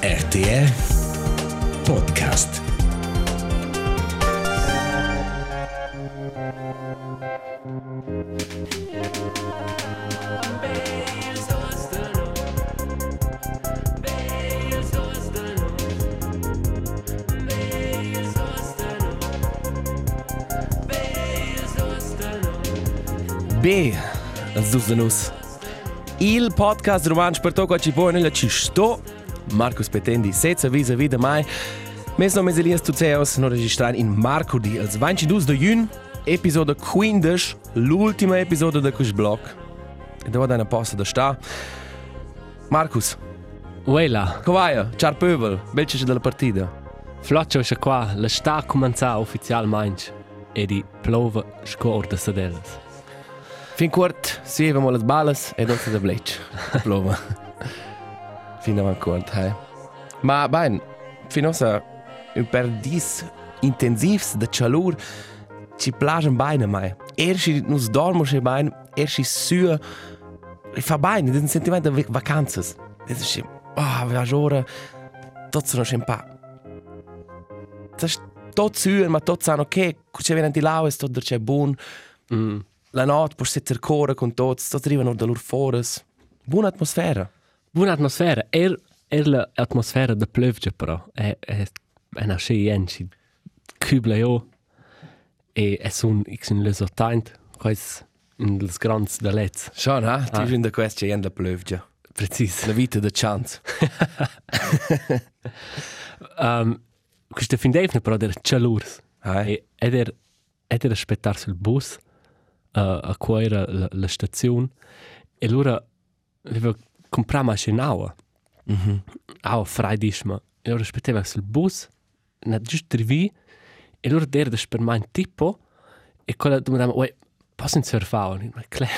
RTR Podcast. B, Zuzanus. Il podcast romanč per to, ko ci può nella Marcus Petendi, senza visa vida mai. Mes nome è Elias Tuceos, non registrare in Marco di als 22 de jun, episode 15, l'ultima episode de questo blog. E dare una posta da sta. Marcus, Uela, vai? Ciao Pöbel, belce della partita. flotto è qua, la sta comincia ufficialmente e di plove scor de sadeles. Fin kort, si avevamo le balles e non se da blech. Plova. Fin avanti kort, hai. Ma ben, finosa un per dis intensivs de calur ci plagen beine mai. Ersi nus dormo che bein, ersi sua fa beine, das sentimento de vacanzas. Das ist ah, oh, va ora tot sono schon pa. Das ist tot sua, ma tot sanno che c'è venenti laues, tot der c'è buon. Mm. La notte puoi sitter cora con tutti, tutti arrivano da loro fuori. Buona atmosfera. Buona atmosfera, er er la atmosfera de plövge però. È è è una ci cubla io e è un x in les ottant, quais in les grands de lets. Schon, ha? Ti Ah. ah. da questo c'è la plövgia. Precis. La vita da chance. Um, questa fin devne però der chalurs. Hai? E ed er ed er aspettar sul bus uh, a quaira la, la stazione e allora aveva comprato macchina nuova. Mhm. Ah, freidisma. E allora aspettava sul bus, na giusto rivi, e allora der das per mein tipo e quella domandava, "Uè, posso surfare?" Ma Claire.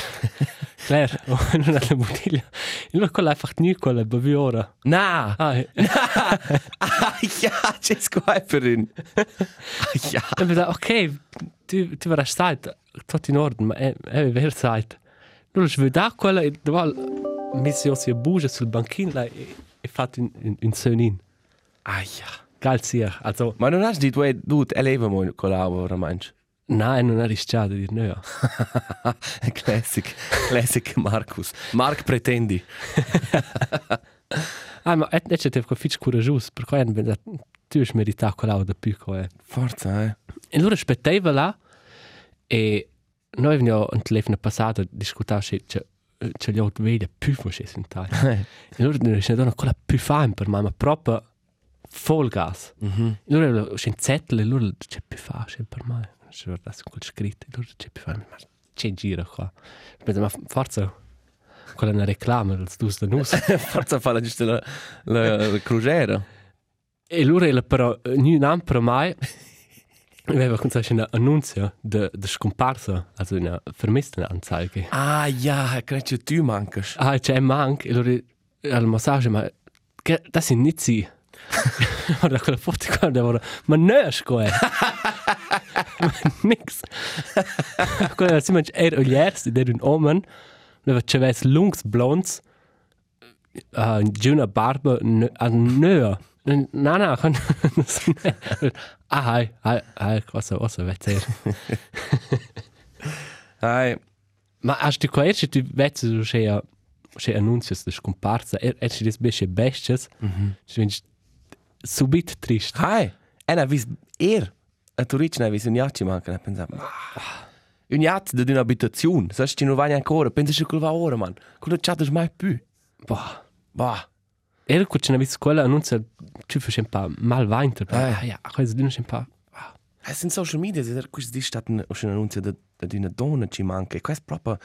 Claire, non ha la bottiglia. E allora quella einfach nie quella beviora. Na! Ah, e Ah, ja, c'è squaiperin. Ah, ja. e mi da, ok, tu, tu verrà stait, tutto in ordine, ma è, è vero stait. Allora, io vedo quella e dove mi si ossia bugia sul banchino e, e fatto un, un, un sonin. Ah, ja. Geil sia. Also, Ma non hast dit, du, du, eleva mo con l'avo, manch. nein, non è rischiato di dire no. Classic. Classic Marcus. Mark pretendi. Ah, ma è, è c'è quel fitch coraggioso, per cui pensato, tu hai meritato quella da più è. Forza, eh. E allora aspettava là e noi abbiamo un telefono passato a discutere se c'è gli altri vedi più Italia. Eh. E ne c'è donna quella più fame per me, ma proprio full gas. E allora c'è un zettel e allora c'è più facile per me. C'è guardato quel scritto e allora c'è più fame, ma c'è gira qua. Penso, ma forza, quella è una reclama del dus da nus. Forza fa la giusta la, la, la crociera. E era però, non anno per mai, aveva cominciato un annunzio di scomparsa, also una vermista anzeige. Ah, ja, credo che tu mancas. Ah, c'è manco, e allora al massaggio, ma che, das sind nicht sie. Guarda quella foto qua, da ma no, scoe. ma nix. Quella si mangia, er oliers, ed era un omen, aveva c'aveva lungs blonds, uh, giuna barba, a nö. No, kan... ah, hai, hai, hai, cosa, cosa, vezzer. Hai. Ma hast du qua erst du vezzer so che che annunzios de scomparsa, er er des besche bestes. Mhm. Du bist subit trist. Hai. E na vis er. A Turic na vis un iacci manca, ne pensavo. Un iacci di un'abitazione. Sai, ci non vai ancora. Pensa che quel va ora, man. Quello chat è mai più. Boah. Bah. Er gut schon vis quella annunzia tu fes un pa mal weiter. Eh. Ah ja, cosa du un pa. Es sind social media, se questo di stat un un annunzio da da una donna ci manca. E questo proprio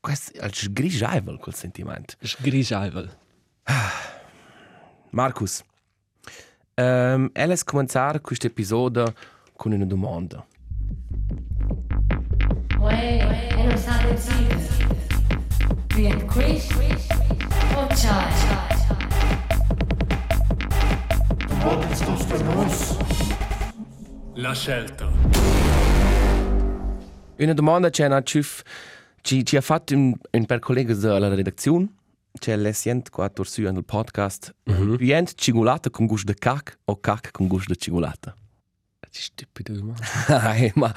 questo è il grigiavel quel sentimento. Grischeivel. Marcus. Um, Eles cominciare questo episodio con una domanda. Uè, e non state zitti. Bien quiz o chai? La scelta. Una domanda c'è una ciuf ci, ci ha fatto un, un per collega della redazione c'è l'escient qua torsu nel podcast. Mm -hmm. Pient cigolata con gusto de cac o cac con gusto de cigolata? Das ist stupido, Mann. Ai, ma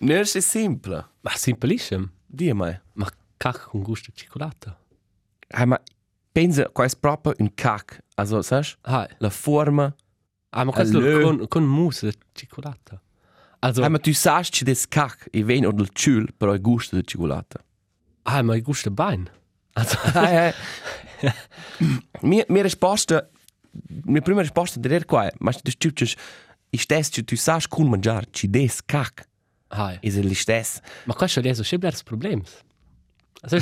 non è simple. Ma simpelissimo. Dì mai. Ma cacca con gusto di cioccolata. Ai, ma pensa, qua è proprio un cac. Also, sai? Ah, La forma. Ah ma questo Allö. con, con mousse di cioccolata. Also, Ai, ma tu sai che des cac e ven od il ciul, però è gusto de cigolata. ah, ma ich gusto bein. Also, ai, ai. mia, mia risposta, mia prima risposta direi qua è, ma tu stuccias, i stess, che tu sai cum mangiare, ci des cac, ah, is il stess. ma questo è so schibler problems. Also,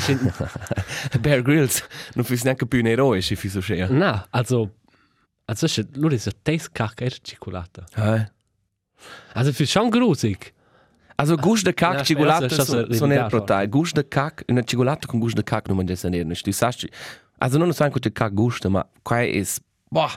Bear Grylls, non fis neanche più un eroe, se fis so schea. na, also, also, nur ist das Kacke ist Schokolade. Ai. Also, für schon grusig. Also gusto de cac Ja, cigolata adesso so, sto sono il ridicolo. protai. Gusto de cac, una cigolata con gusto de cac non mangia sanerne. Tu sai, also non so quanto cac gusto, ma qua è boh.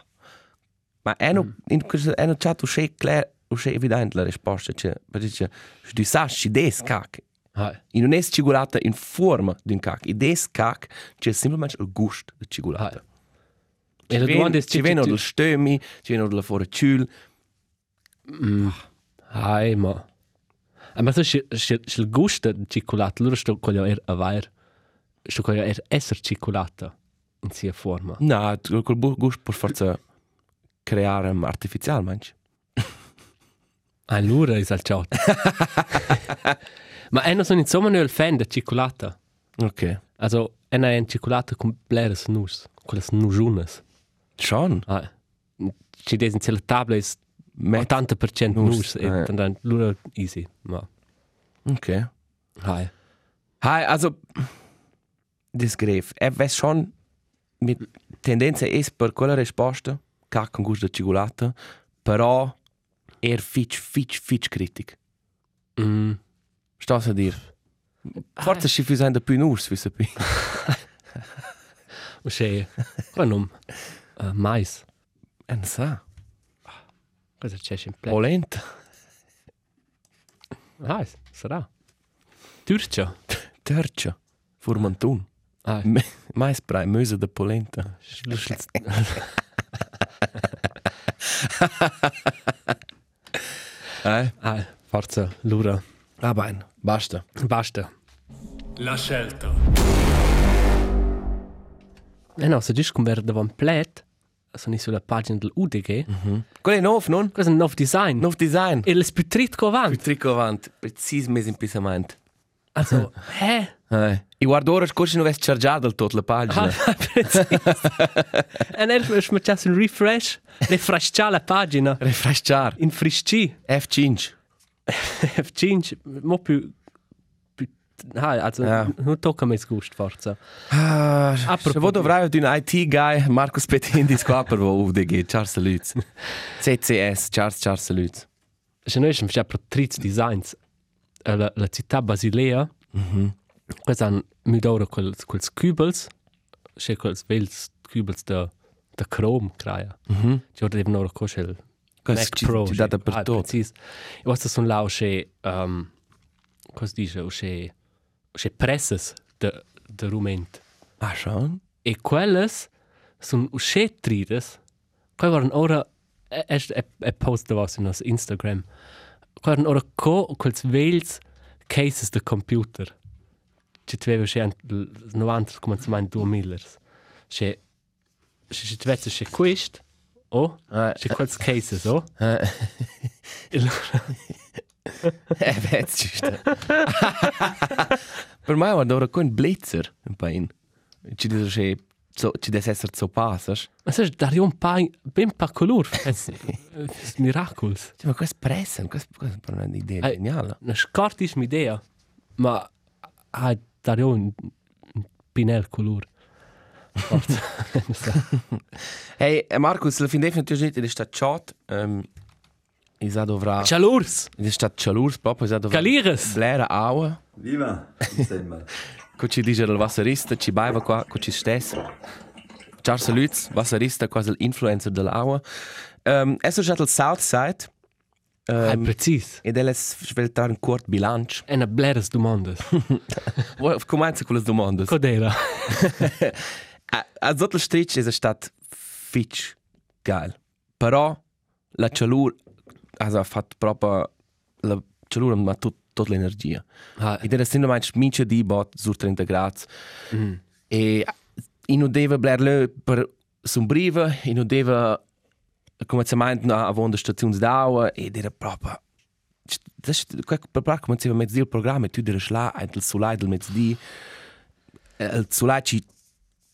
Ma è no in questo no chat usce clar, usce evidente la risposta, cioè, perché tu sai ci des cac. Ah, In non è cigolata in forma di un cac. I des cac c'è semplicemente il gusto de cigolata. E la domanda ven- è ci viene del stömi, ci viene della fuori ciul. Ai, ma. Ah, Ma se il gusto di cioccolata, allora sto con er aver, sto con er essere cioccolata in sia forma. No, col bu- gusto per forza creare um, artificial, manch. Allora è al ciot. Ma è non sono insomma non il fan di cioccolata. Ok. Also, è una cioccolata con bleres nus, con le nujunas. Schon. Ah, ci desen c'è la tavola è Met- 80% nus, nus, e eh. dann allora easy. Ma, Okay. hai. Hi, also, das Greif, er weiß schon, mit Tendenza ist per quella risposta, cac con gusto de cicolata, però er fitch, fitch, fitch critic. Mm. Stas a dir? Forse si fi sein da più nus, wie se pi. O c'è, qua non, uh, mais. En sa, Cosa c'è in play? polenta. Ah, sarà. Turcia. Tercia. Furmantun. Ah, Me- Mais brei, möse de polenta. Eh? ah, forza, l'ura. Ah, bein, basta. Basta. La scelta. Eh no, se dici come era davanti plet, sono sulla pagina dell'UDG, mm. Quello è nuovo, non? questo è un nuovo design. Nuovo design. E le sputritco Il avanti. tricco avanti, precis mes in pisamento. Also, hä? Eh. I guardo ora scorsi non avessi chargiato il tutto la pagina. Ah, precis. E ne è smaciato un refresh, refresciare la pagina, Refrescar. infrisci. F5. F5, mo più... ah, also, Ja. non tocca me gusto, forza. Ah, Apropos di- vraj od un IT guy, Markus Petindis qua per vo UDG, Charles Salutz. CCS, Charles Charles Salutz. Se noi siamo già protriz designs, eh, la, la città Basilea, Mhm. Questi hanno midoro quels, quels cubels, c'è quels vels cubels da, da Chrome, creia. Mhm. Ci ora devono ora cosce il Questo Mac Pro. ci dà per ah, tutto. precis. E questo sono là, c'è, um, cosa dice, c'è, c'è presses da, da rument. Ah, schon? E quelles sono c'è trides, qua waren ora, e, e, e, e post was in nos Instagram, qua waren ora co quels vels cases da computer. Ci tveva c'è il 90 comencement 2000. C'è c'è tveva c'è quist, oh, Eh, c'è quels cases, oh. E allora, ci sta. Per me guarda ora con blitzer un pain. Ci dice che so, ci deve essere so passas. Ma sai, dario un pa, ben pa color, es, es miracles. Cioè, ma questo pressa, questo questo è un'idea Eh. geniale. Una scortis idea, ma hai dario un, pinel color. Hey, eh, Markus, la fin definitivamente è stato chat. Um, Isa dovrà... Ciao l'urs, È stato chalurs proprio, Isa dovrà... calires. Blera aua. Viva! Ko ci dice il vasserista, ci baiva qua, ko ci stesso. Charles Lutz, vasserista, quasi l'influencer dell'aua. Um, è stato il Southside. Ah, Um, precis. ed è sveltare un corto bilancio. E una bleres domandas. Comincia con le domande. Codera. a sotto il stretch è stato fitch geil. Però la chalur ha fatto proprio la chalur ma tut, tutta l'energia. Ah, Ed era sempre mai mince di bot su 30 gradi. mm. E in non deve blerle per sombriva, in non deve come si meint na avon der stationsdauer ed era proprio das quel per come si mezzo il programma tu der schla ein del solai del mezzo il solai ci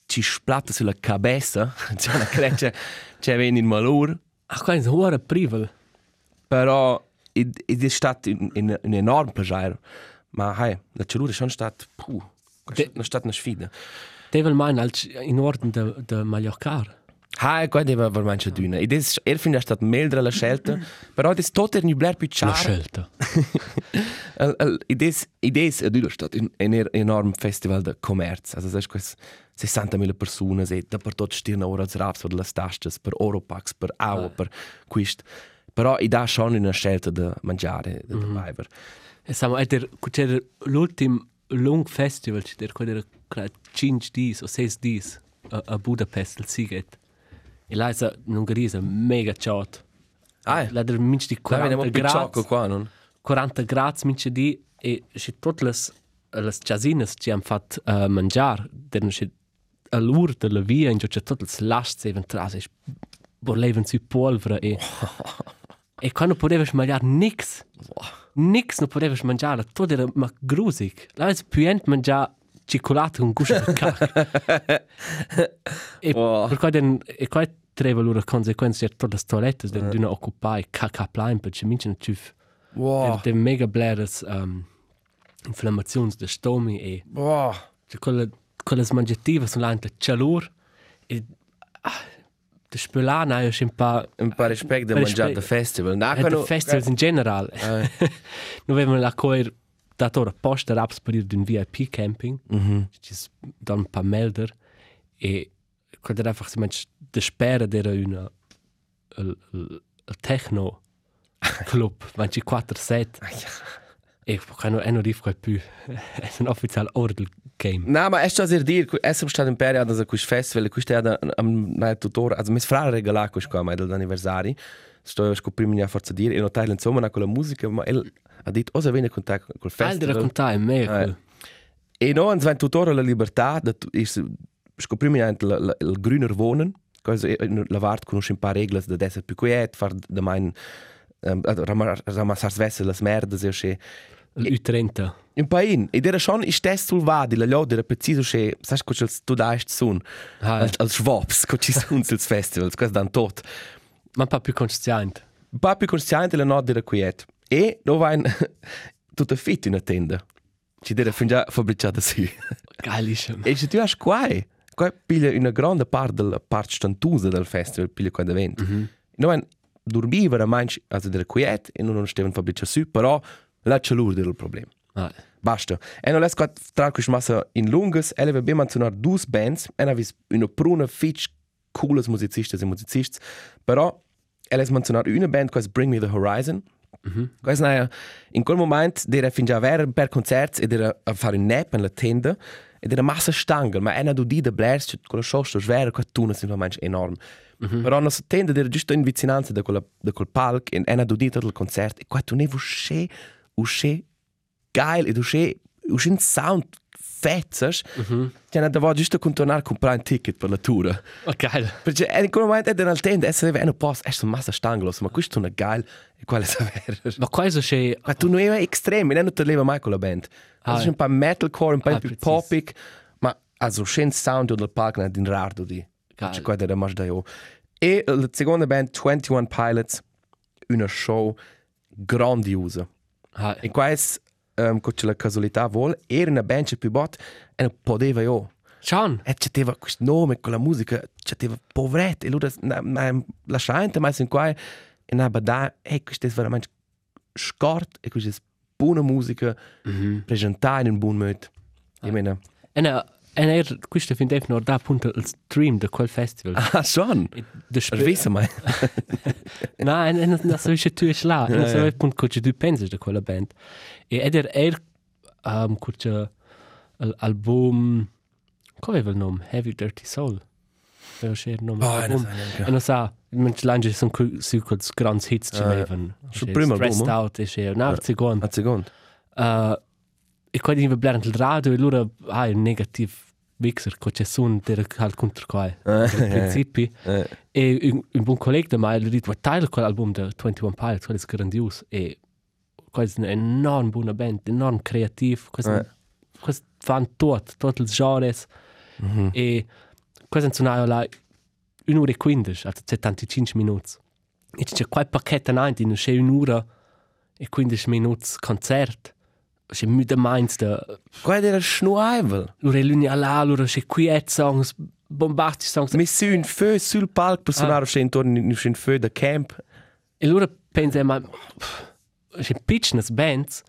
ci splatta sulla cabeza c'è una creccia c'è ven in malur Ach, kein so hoher Privel. Però è stato un, un, un enorm piacere ma hai la celura è schon stat puh è stata una sfida Devel mein als in Orden de, de Mallorcar. Ah, qua deve veramente d'una. Ed è, er fin è stato meglio la scelta, però è tutto il nubler più La chiaro. scelta. Ed è, ed è, ed è stato un, un er- enorm festival di commercio. Also, sai, queste 60.000 persone, e dappertutto stirno ora als raps per le tasche, per Europax, per Aua, Ah. per questo. Però ed ha schon una scelta di mangiare, di Mhm. bever. E siamo, è der, c'era l'ultim lung festival, c'era quello era 5 dis o 6 dis a, a Budapest, il Siget. E là è un'Ungheria mega ciot. Ah, Là der minst di qua vediamo 40 più ciocco gradi. qua, non? 40 gradi minst di e c'è tutte le le jazzines ci hanno fatto uh, mangiare. Der c'è all'ur della via, in c'è tutte le tras, e bollevano su polvere e e quando potevi mangiare nix. Nix non potevi mangiare, tutto era ma grusig. Là è più mangiare cioccolato con gusto di cacca. e Wow. per cui den e qua treva loro conseguenze di tutte le toilette den d'una occupai cacca plain perché mince non ci Wow. de mega bleres um, inflammazioni de stomi e Wow. cioè quelle quelle mangiative sono là in calor e ah, de spelana è un po' Un po' rispetto di Per mangiare rispetto. da festival. No, e de festivals in general Eh. noi avevamo la coer dato ora posta raps per ir d'un VIP camping Mhm. ci dan un paar melder e quando einfach si manch de spera d'era una il, il, il techno club manch 4 set e quando è non rif più è un ufficial ordel game No, ma è già a dire, è sempre stato un periodo da questo festival, questo è un tutore, also mis frare regalare questo qua, ma è dell'anniversario, sto a scoprire a forza dire, e notare insomma con la musica, ma il ha detto, osa viene in contatto col Alter festival. raccontare è mega Eh. cool E noi hanno tutore la libertà, da scoprire anche il, il grüner wohnen, cosa la vart conosce un paar regole da più quiet, far da mein um, ramassar svesse las merdas e così. il U30 Un pain, ed era schon ist das sul vadi, la lode era preciso che, sai co tu daist sun, ah, als als schwabs, co ci sun sils festivals, quas dan tot. ma po' più consciente po' più consciente la notte era quiet. E no va in tutta fit in tenda. Ci deve fin già fabbricata sì. geilissimo E se tu hai quai, quai piglia una grande parte della parte stantusa del festival, piglia quando evento. Mhm. No va dormivere manch, also della quiet, e non stavano fabbricata sì, però la calura era il problema. ah, Basta. E non l'esco tra questa massa in lungas, e aveva ben menzionato due bands, e aveva una pruna fitch cooles musicisti e musicisti, però e ha menzionato una band, quasi Bring Me The Horizon, mhm. Quasi naja, in quel moment era fin già vera per concerti ed era a fare un nap nella tenda ed era massa stangel, ma era du di de blers, cioè con la shosta svera, qua tu non si enorme. Mhm. Però la nostra tenda era giusto in vicinanza da quella, da quel palco e era du di tutto il concerto e qua tu ne usce, usce geil ed usce, usce un sound fetzas, Mhm. cioè da va giusto contornare a comprare un ticket per la tour. oh, geil Perché in quel momento era nel tenda, e se aveva un posto, è massa stangelo, ma questo è una geil e quale sa vera. ma questo c'è Ma tu non eri estrem, non te leva mai con la band. Ah, Also un po' metalcore, un po' Ah, più popic, ma also schön sound del palco non din raro di. Geil. Qua era mas da io. E la seconda band 21 Pilots, una show grandiosa. Ah, E qua è um, con la casualità vuol, era una band più bot e non poteva io. Sean E c'aveva questo nome con la musica, c'aveva povretto, e lui na, lasciante mai in qua e na bada, e questo è veramente scort, e questa è buona musica, mhm. presentare in buon modo. Meno. E na, e na, er, questo fin def nor da appunto il stream de quel festival. Ah, schon? E de Das wissen wir. Na, e na, na, so isce tu es là. E na, so Ja, ja. e punt coce tu pensas de quella band. E ed er er, um, coce, l'album, Come aveva il nome? Heavy Dirty Soul. Aveva c'è il nome. Oh, non neanche. E non sa, mentre l'angelo sono su quei grandi hits che Ah, avevano. sul primo Stressed album, Out e c'è un altro secondo. Al secondo. Uh, e quando iva blerant il radio e loro ha un negativ mixer che c'è sun der halt contro qua. Eh, In principi. Eh, E un, un buon collega gli ha detto, Tyler quell'album da 21 Pilots, quello è grandioso. E questa è un'enorme buona band, enorme creativ. Questa Eh. questa fanno tutto, tutti i genres. mhm. E questa suonava là un'ora e 15, also 75 minuti. E c'è quel pacchetto in in c'è un'ora e 15 minuti concert. C'è molto mainz da... Qua era schnuivel. Lura è l'unia là, lura c'è quiet songs, bombastici songs. Mi su un feu sul palco per suonare c'è intorno in un feu da camp. E lura pensa, ma... C'è piccine bands,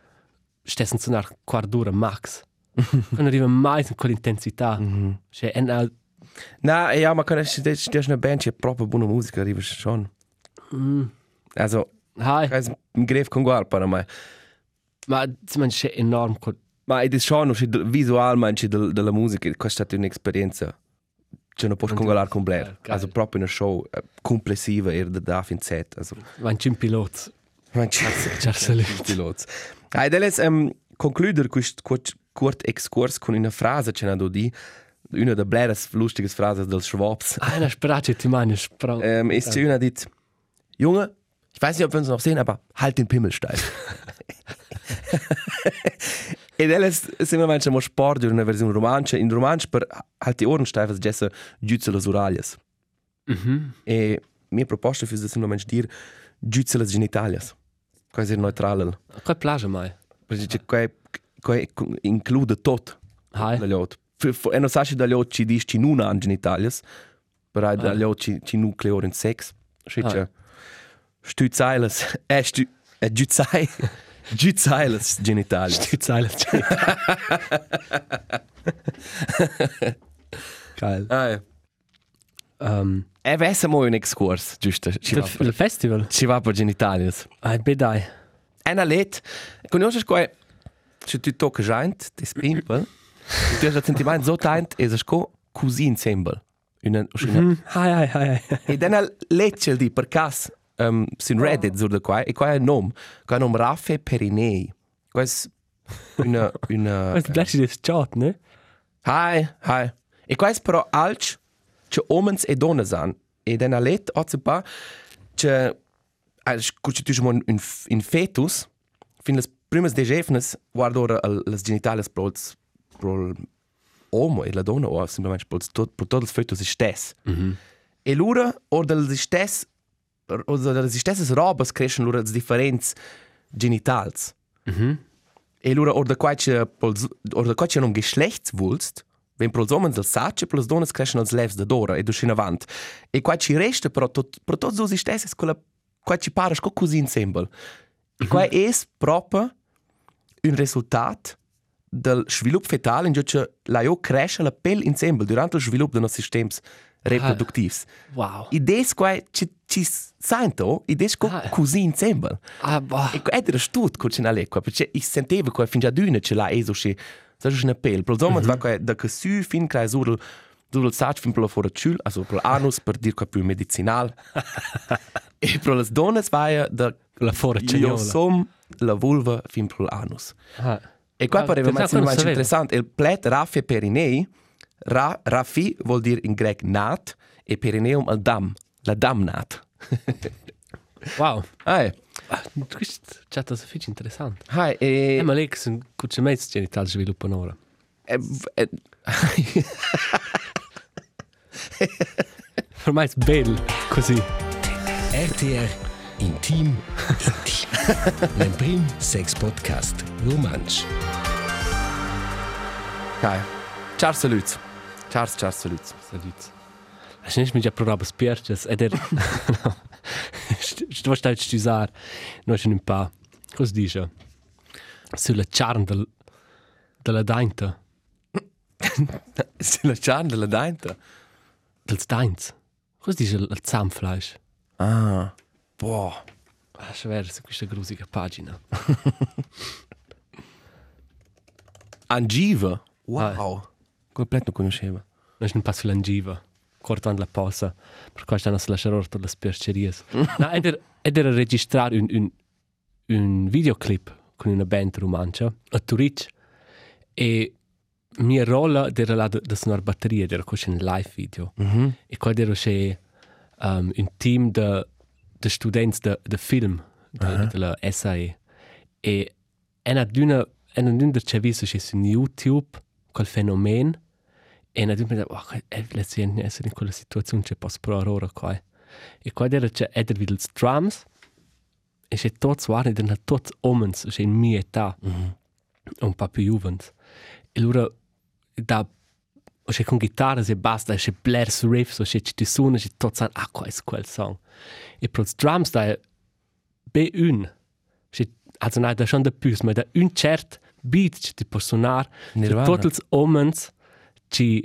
stessen suonare quart d'ora max. Non arriva mai con quell'intensità. C'è una... Na, ja, ma kann es das das eine Band, die proprio buona musica arriva schon. Mm, Also, hai, es un gref con guarda per me. Ma insomma c'è enorme... quel- Ma ed è schon usci visualmente del- della musica, questa è stata un'esperienza che non puoi Non congolar ti- con Blair. Eh, geil. Also proprio una show eh, complessiva era da da fin Z. Also, Van Jim Pilots. man Ciao, salut. pilots. Hai deles um, concluder quist curt, curt excurs con una frase che nado di una der Blairs lustiges Phrases dels Schwabs. Ah, na, sperace ti mani, sprang. Ähm, ist sie una dit, Junge, ich weiß nicht, ob wir uns noch sehen, aber halt den Pimmel steif. Ed elles sind manchmal mal Sport in una Version romancia. In romansch per Ohren steif, als jesse giuzze las uralias. Mhm. E mia proposta für das manchmal dir giuzze las genitalias. Quasi neutral. Qual plage mai? Perché qua qua include tot Hai. da lot. E non sai da lot ci dis ci non han genitalias, però da Ah. lot ci ci nucleor in sex. Stützeiles, äh stü äh Giuzei. Die Zeile. Geil. Ah, ja. Um, E vesse mo un excurs, giusto. Ci va. il festival? Ci va per genitalias. Ai, bedai. Una let. Conosci qua se tu tocca giant, des pimpel. Tu hai sentiment so tant e sco cousin sembel. Una una Mm. Hai, hai, hai. hai. E dan leggel di per cas um, sin Reddit sur de qua e qua è un nom, qua è un nom Raffe Perinei. Qua è una una Was bleibt das chat, ne? Hi, hi. E qua è però alch che omens e donne san. E dan let ozze pa che als costituisce un un in fetus fin las primas de jefnes guarda ora las genitales prols prol homo e la donna o semplicemente prols tot pro tot il fetus is stes. Mhm. E lura, or del stess, or del stesses robas crescen lura els differents genitals. Mhm. E lura, or da quace, or da quace non geschlechtswulst, wenn pro homens el sace, pro donnes crescen els levs da dora e duschin avant. E quace resta, però, tot, pro tots os stesses, quella quace paras co così insembel. E qua es proprio un resultat del svilup fetal in cui la io cresce la pel insembel durante il svilup del nostro systems reproductivs. Wow. I des qua ci ci sento, i des co Ah. così insieme. Ah, boah. E ed era stut co c'è qua, perché i sentevo qua fin già d'una ce l'ha eso che sa c'è una pel. Pro zomer va qua da che su fin crai sur il sur il sac fin per la chul, also per anus per dir qua più medicinal. e pro las donnes va da La fora io cignola. som la vulva fin per l'anus. Ah. E qua Ah, pareva che non mais sapevo. interessante, il plet raffe perinei, ra, raffi vuol dire in grec nat e perineum al dam, la damnat. Wow. Hai, Ah, Questo chat è fitch interessante. hai, E e... ma lei che sono cucce mezzo genitali sviluppano ora. e, e Per me è bello così. RTR Intim Intim. L'Emprim Sex Podcast Romansch. hai. Ciao salut. Ciao, ciao salut. Salut. Du nicht mit der Programm Spierches? Ed er... Du stai a stisar. Noi c'è un pa. Cosa dice? Sulla charm del... della dainta. C'est la charne de la dainta. Dels daints. Cosa dice il zamfleisch? Ah, boah. Ah, schwer, su questa grusica pagina. Angiva. Wow. Completo non conosceva. Non è un passo l'angiva. Cortando la posa. Per cui stanno a lasciare orto le spercerie. no, ed era, ed era registrare un, un, un videoclip con una band romancia a Turic. E mia rolla era la da suonare batteria, era così un live video. Mhm. E qua era c'è um, un team de, de students de, de film de, Aha. della SAE. E una d'una una d'una c'è visto su YouTube quel fenomeno e una d'una oh, è la gente essere in quella situazione c'è posso provare ora qua. E qua era c'è ed vedo i drums e c'è tutti guardi erano tutti omens c'è in mia età Mhm. un po' più juvens. E allora da c'è con chitarra e basta, c'è Blair su riff, so c'è ci suona, c'è tutto san, ah, qua è quel song. E per i drums da è B1. C'è, also nein, da schon da più, ma da un cert beat ci ti può suonare, Nirvana. tutti i omens ci,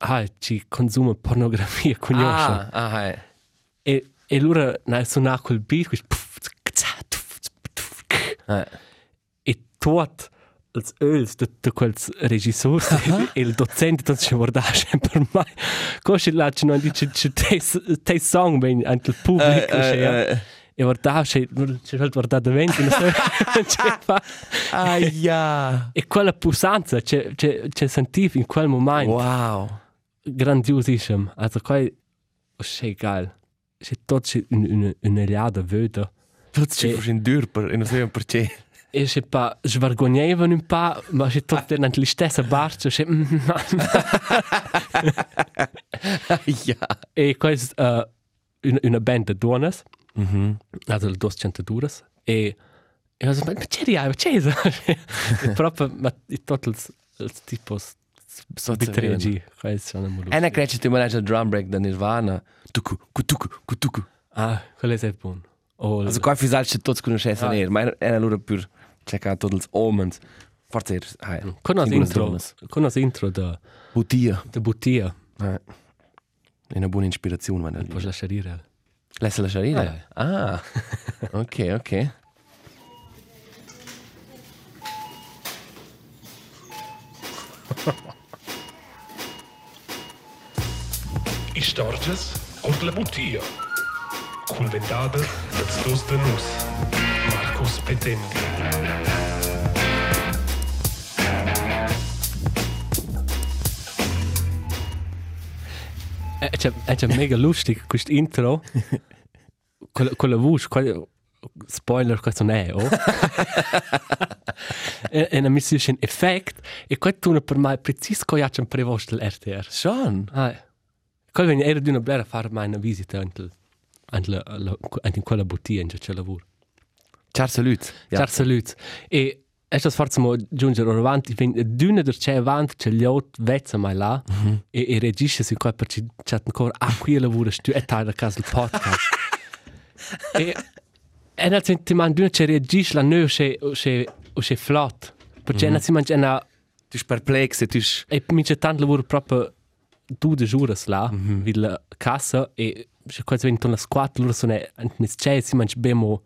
ah, ci consuma pornografia, conosce. Ah, ah, eh. E, e allora nel suonare quel beat, quel puff, tza, tuff, Eh. e tot els öls de, de quels regissors e il docente tot ci vorda sempre mai così là ci non dice ci te te song ben anche il pubblico Eh, c'è eh, eh. e vorda c'è c'è il vorda davanti non so c'è fa Aia. e quella pulsanza c'è c'è c'è sentivo in quel momento Wow. grandiosissimo also quel c'è geil c'è tot c'è una una liada vedo Tutti ci E- facciano dur per, e non sapevano perché. E je pa, svergognevano un po', ma c'è tutto nella stessa barca, c'è... Aia. e questa uh, una, una band de donne, Mhm. also due centaduras, e e ho detto, ma c'è di ma c'è eso? e proprio, ma i bitreagi, questo è un E ne crece ti mangia il drum break da Nirvana. Tuku, kutuku, kutuku. Ah, quello è buono. Oh, Also qua fisal c'è tutti conoscessero Ah. ner, ma era allora per cercare tutti gli omens. Forse era, ah, con singole intro, con la intro da Butia. da Buttia, Eh. È una buona ispirazione, ma puoi lasciare dire. Laisse lasciare dire? Ah, ok, ok. Istorges und la Butia. Conventada das dos de nus. Marcos Petendi. È c'è è c'è mega lustig questo intro. Con con la voce, qual spoiler questo non è, oh. e e una missione in effect e questo tu per me preciso cosa c'è prevosto l'RTR. Schon. Ah. Qual venne era di una blera fare mai una visita anche anche in quella bottiglia in cui c'è lavoro. Ciao, salut. Ja. Ciao salut. E è stato forse mo giungere ora avanti, quindi d'una der c'è avanti, c'è gli altri vezza mai là, mm -hmm. e, e regisce su qua perché c'è ancora, ah, qui lavoro tu, e taglia a casa il podcast. e e nel sentimento d'una c'è regisce la noi c'è c'è c'è flot, perché mm -hmm. nel sentimento c'è una, Tu sei perplex e tu sei... e mi c'è tanto lavoro proprio due de jours là, mm -hmm. vi la cassa, e c'è quasi ventono una squadra, loro sono, non c'è, si mangia bemo,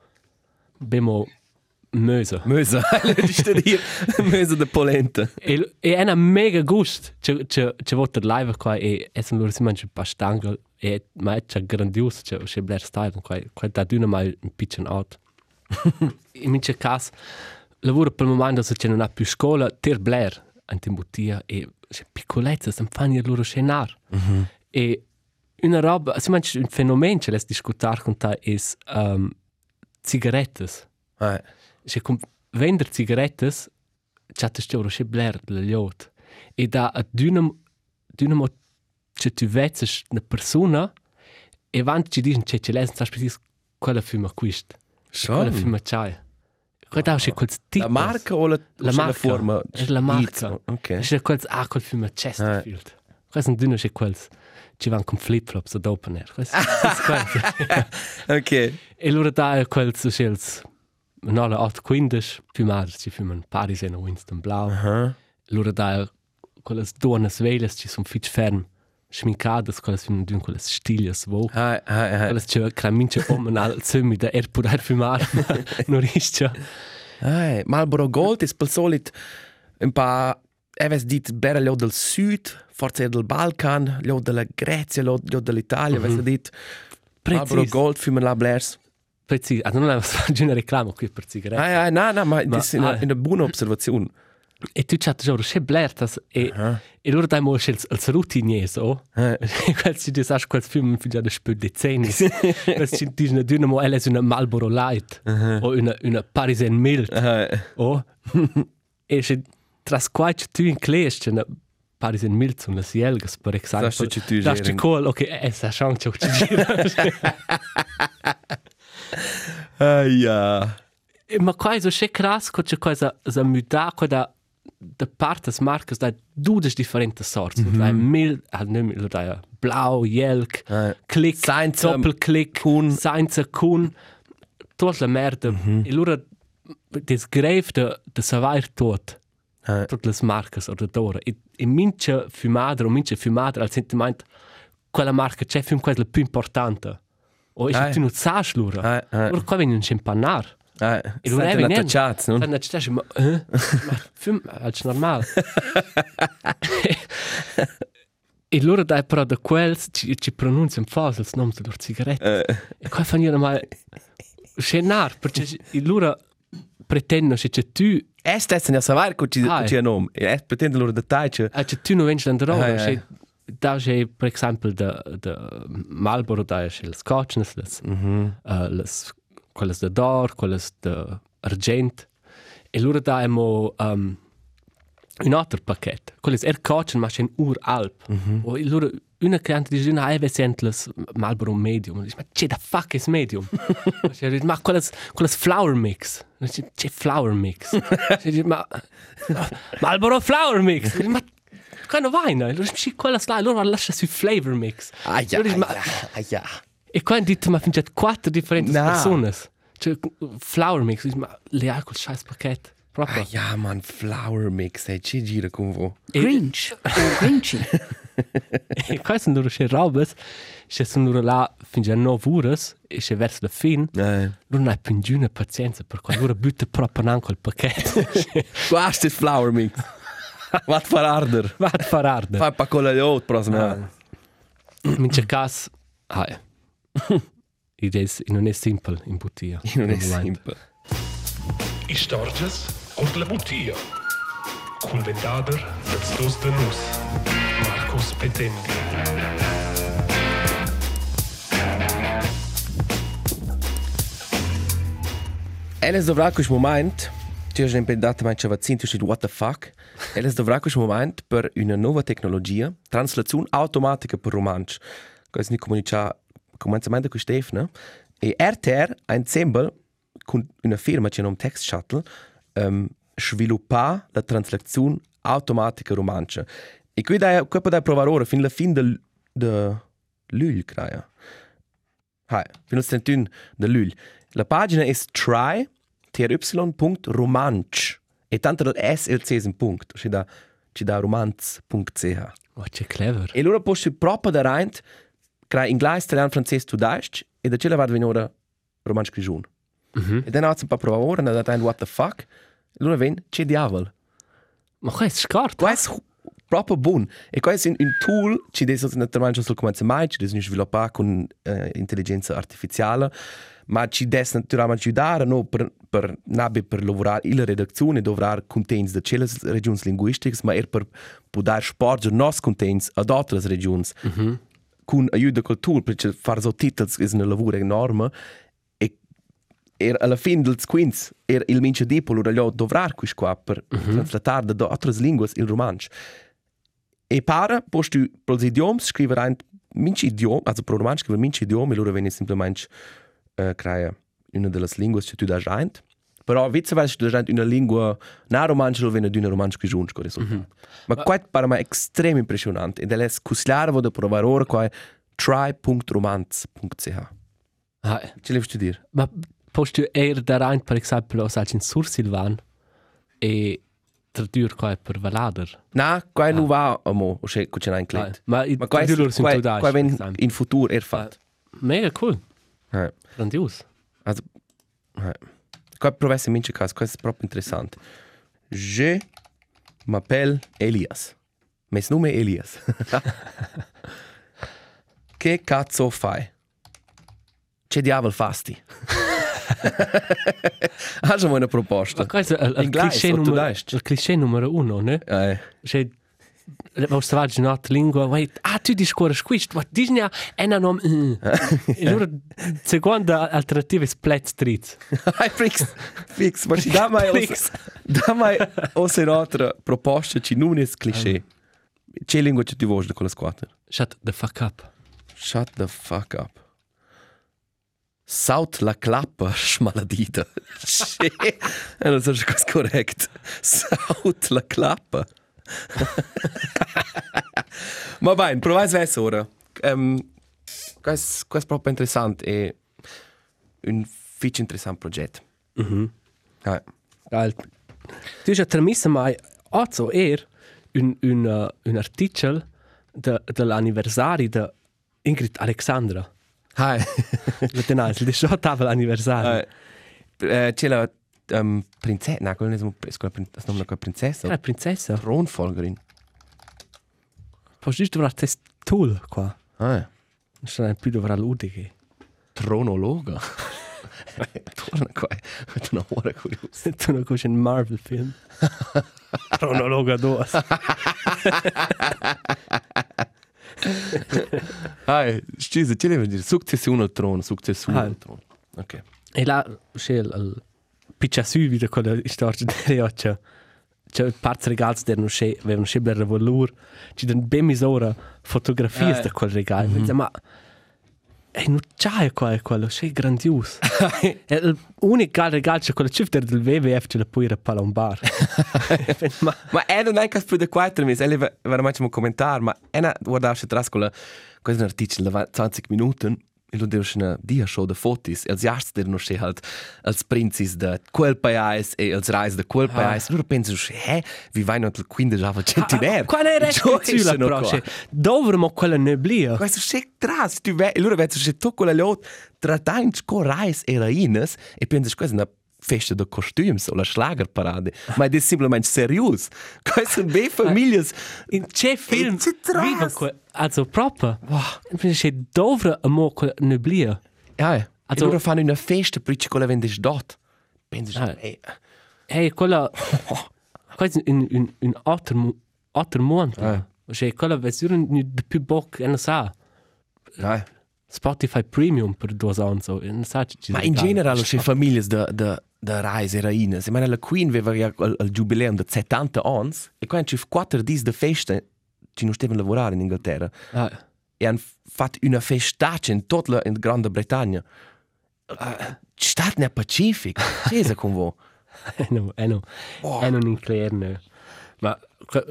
bemo, Möse. Möse, di sta dir. Möse de polenta. E, è una mega gust. C'è, c'è, c'è volta live qua e e sono loro si mangia un po' stangel e ma è c'è grandioso, c'è c'è Blair Style qua, qua da d'una mai un piccolo out. In mince caso lavoro per il momento se c'è non ha più scuola, ter Blair bottiglia e c'è piccolezza, si fanno il loro scenar. Mm -hmm. E una roba, si mangia un fenomeno che les discutar con te è um, cigarettes. Eh. Se com vender cigarettes chatte storo che bler de liot e da a dynam dynamo che tu vezzes una persona e vant ci dicono che ce lesen sa specis quella firma quist quella Schon. firma chai quella da che quel tipo La marca o la, la marca forma? è la marca Iz, Ok. è quel ah quel firma Chesterfield. Quella sono dünne che quels ci van con flip flops ad open air quella Ok. E allora da è quel scels no la 815 più madre ci fuman Paris e Winston Blau. Aha. Allora da è quelle donne sveles ci sono fitch ferm schmincadas quelle sono di quelle stiglias vo. Hai, hai, hai. Quelle c'è cramince om al zumi da er pur fumar non riscia. Hai. Marlboro Gold ist per solit un pa Eves dit bera lo del sud, forse del Balkan, lo della Grecia, lo, lo dell'Italia, mm -hmm. dit Marlboro Precis. Gold für la Blairs. Precis. Ah, non è una reclamo qui per sigarette. Ah, ja, na, na, ma, Ma- ist eine, ah. eine buona Observation. E tu c'hai già che blertas e Ah. e loro dai mo il il routiniers o. Eh. Quel si dice quel film fin già da spö decenni. Quel si dice una mo ella è una Marlboro Light o una una Parisian Mild Ah, o. E se tras quai tu in clash c'è una Parisian Mild sono le sielgas per esempio. Das ist tu Das ist geren. cool. Okay, es sa chance ci gira. Ah, ja. Ma quai so che cras co c'è cosa za muda co da da parte des marcas da dudes differente sorts. Mm -hmm. Da mil, ah, ne mil, da blau, jelk, Ah. click, Seinza, doppelklick, Kun. seinza kun, tot la merda. Mm -hmm. E lura des greif de de savair tot. Ah. Tot les marcas oder dora. E, e mince fumadra o mince fumadra al sentimento quella marca c'è film quella più importante. O e Ah. se tu non sai lura. Ah, ah. Lura qua viene un chimpanar. E è Sente venendo. attacciati, no? Dann hat ich ma, film, als normal. e loro dai però da quels ci, ci pronunciano falso il nome della sigaretta. Eh, E qua fanno io mal scenar, perché loro pretendono che tu, Es stessen ja savar co ci Ah, co ci nom. Es pretende loro dettagli. eh, c'è tu non vengi da droga, Ah, ja. che da c'è per esempio da da Marlboro da c'è il scotch, le Mhm. uh, les, quelles de d'or, quelles de argent. E loro da emo um, un altro pacchetto. Quelles er cocen, ma c'è ur alp. Mm -hmm. O e loro, una cliente dice, no, eve sentles Marlboro medium. Dice, ma c'è da fuck is medium? C'è dice, ma quelles, quelles flower mix. C'è flower mix. C'è dice, ma Marlboro flower mix. Dice, ma Keine Weine, loro dice, quella sta, loro lascia su flavor mix. Dice, ma ah, ja. E qua dite ma finge quattro differenti No. persone. Cioè, flower mix, dici, ma le hai quel scheiß pacchetto. Proprio. Ah, ja, man, Flower Mix, hey, ci gira con vo. Grinch Grinchy. E qua sono loro che robes, che sono loro là finge a 9 ore, e che verso la fine, Eh. loro non hai più nessuna pazienza, per cui loro butta proprio anche il pacchetto. Quast ist Flower Mix. Wat far arder. Va a far arde. Fai pa cola di ot, prosima. In c'è caso, ah, ed è, non è semplice in. Non è Al momento. simple. Istorges und la Butia. Cul vendader dats dos de nus. Marcos Petendi. Eles dovrà quel moment, tu hai impendato mai chavazin, tu hai what the fuck. Eles dovrà quel moment per una nuova tecnologia, translazione automatica per romansch. Questo ni comunica commenzamento con Stefano. E RTR ha insieme con una firma che nome Text Shuttle um, sviluppa la translazione automatica romancha. E qui dai, qui puoi provare ora fino alla fine del de luglio, credo. Hai, fino al 31 de luglio. La pagina è try try.romanch e tanto S e il C è un punto, ci da, ci da romanz.ch. Oh, c'è clever. E allora posso proprio da rein, crea inglese, italiano, francese, tu daist, e da cella vado venire ora romanch grigiun. Mhm. E dann hat es ein paar Proben ora, und dann what the fuck, allora ven, c'è diavolo. Ma questo è scarto. Questo è proprio buono. E questo è un tool che adesso naturalmente sul come mai, che adesso sviluppa con uh, intelligenza artificiale, ma ci deve naturalmente aiutare no, per, per, nabe per lavorare la redazione, dovrà contenuti da quelle regioni linguistiche, ma er per poter sporgere i nostri contenuti ad altre regioni. Mm -hmm. Con aiuto col tool, perché fare so titoli è un lavoro enorme. E er alla fine del quinz er il mince dipolo da dovrà questo qua per mm -hmm. translatare da altre lingue il romanzo. E para, post tu pros idioms scrivere ein mince idiom, also pro romanzo scrivere mince idiom, e loro venne semplicemente uh, crea una delle lingue che tu da rein. Però viceversa tu da rein una lingua na romanzo lo venne d'una romanzo che giunge con risultato. Mm -hmm. Ma questo para me estrem impressionante. Ed è cuslare vo da provare ora qua try.romanz.ch. Ah, Ce levi tu dire? ma posso eir da rein, per esempio, o in Sur Silvan e tradur qua per Valader. Na, qua non va a mo, o se c'è un client. Ma i Ma qua tradur sono tu qua da. qua ven in futuro er fat. Mega cool. Eh. Grandios. Also, eh. qua provesse mince cas, questo è proprio interessante. Je M'appelle Elias. Mes nome è Elias. che cazzo fai? Che diavolo fasti? Mal eine proposta? Ma questo è il cliché numero, dai? il cliché numero uno, ne? Eh, Cioè, In altra lingua, wait, ah, tu ma dici ne è una nom... E allora, seconda alternativa è split streets. Hai fix, fix, ma dà mai Fix. da mai o se un'altra proposta ci non è cliché. Che lingua ci ti vuoi con la squadra? Shut the fuck up. Shut the fuck up. Saut la clappa smaladita. Sì, e non so se è corretto. Saut la clappa. Ma bene, provai adesso ora. Um, questo, questo è proprio interessante e un fitch interessante progetto. Mhm. Ah, Geil. Du hast ja tramissen mai, also er, un, un, uh, un artikel de, dell'anniversario di Ingrid Alexandra. Hi. La tenais, il 18 anniversario. Eh, c'è la um, princessa, no, quella non è quella non è princessa. La princessa. Thronfolgerin. Posso giusto trovare questo tool qua. Ah, Non so più dovrà l'udiche. tronologa. Torna qua. È una ora curiosa. Tu non conosci un Marvel film. Cronologa 2. Ah, scusa, ci devo dire successione al trono, successione Ah. al trono. Ok. E là c'è il, picciasù di quella storia di Rioccia. C'è parti regali che non c'è, avevano c'è per valore. Ci danno ben misura fotografie Eh. di quel regalo. Mm -hmm. Ma è non c'è qua quello, c'è grandioso. è l'unico regalo c'è quello cifra del WWF ce la puoi a palombar. ma Ma è non è che più di quattro mesi, è veramente un commentario, ma è una, guardasci atrás con la, questo è un articolo da 20 minuti, e lo devo una dia show de fotos, e els jars erano c'è halt, als princis de quel paese e als reis de quel paese, loro pensano, eh, vi vai not il 15 ava centinaire. qual è la però? Cioè, dovremmo quella neblia. Questo c'è tras, tu ve, e loro vedono c'è tutto quello lot, trattando con reis e raines, e pensano, questa è una festa de costumes o la schlagerparade, ma è semplicemente serious. Queste sono be famiglie In c'è film tras. viva que, also proprio. Wow. C'è dovre a mo quella neblia. Ja, e Also- loro fanno una festa per ci quella vende dot. Pensi, Ah. eh, Hey, quella quasi in in in alter mo- alter mondo. Ah. C'è quella versione di più boc e non sa. ja. Spotify Premium per due anni so, Ma in generale c'è famiglie de de de reise e raines. Ich meine, la Queen aveva ja il, il giubileum de 70 anni e quando ci fu quattro dis de festa ci non stavano lavorare in Inghilterra Ah, e hanno fatto una festaccia in tutta la in Grande Bretagna. Uh, Stat nel Pacific. Chiesa con voi. eh no, eh no. Eh non in clerne. Ma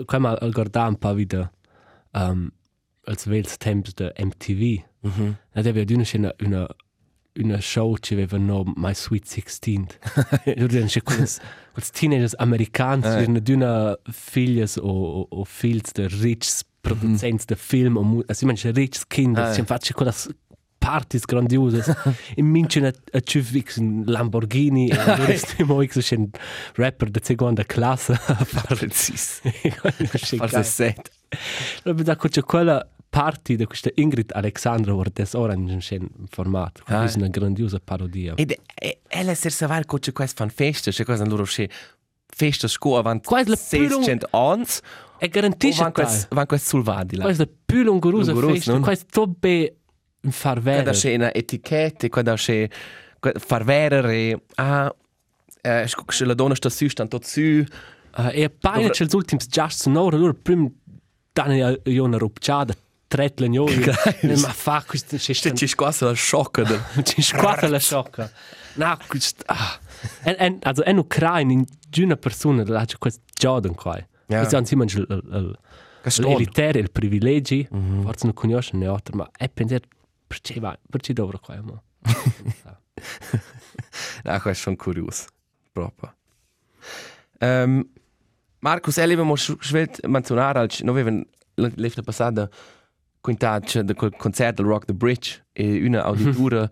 qua mal al guardare un po' wieder um, als vels temps de MTV. Mhm. Ja, da aveva una una una una show che aveva no My Sweet 16. Loro erano quelle quelle teenagers americani, Eh. erano di una figlie o o, o figli de rich produzenti de film o also ich meine rich kinder, Eh. ci faccio quelle parties grandiose. In München a, a Civix in Lamborghini e loro stiamo X un rapper de seconda classe. Precis. Forse Forse set. Allora, da c'è quella party di questa Ingrid Alexandra war des ora in un format. Ah. È una grandiosa parodia. Ed e, ella ser savar co c'è queste fan festa, c'è cosa loro c'è festa scuola avanti Quasi la più lung- 600 anni. E garantisce van che quest van quest sulvadi là. questa è la più longurosa Longurosa, festa. non? Questa è tobbe in far Quando vero. c'è una etichetta, quando c'è que- far vedere ah eh, sc- se la donna sta su, sta tutto su. Uh, e appena Dovre- c'è gli ultimi just sonore, allora prima danno io una rupciata, tre legnoni. Geil. Ma fa questo c'è Ste ci squassa la sciocca del Ci squatta la sciocca. No, questo... Ah. En, en, also, en Ucraina, in una persona, la c'è questo Jordan qua. Ja. Questo anzi, man, il, l'elitaire, il privilegi, forse non conosce ne altro, ma è pensare, perché va, perché dovrò qua, ma... Ah, questo sono curioso. Proprio. Um, Marcus, e avevamo svelto menzionare, al noi avevamo l'efta passata quintaggio del concerto del Rock the Bridge e una auditura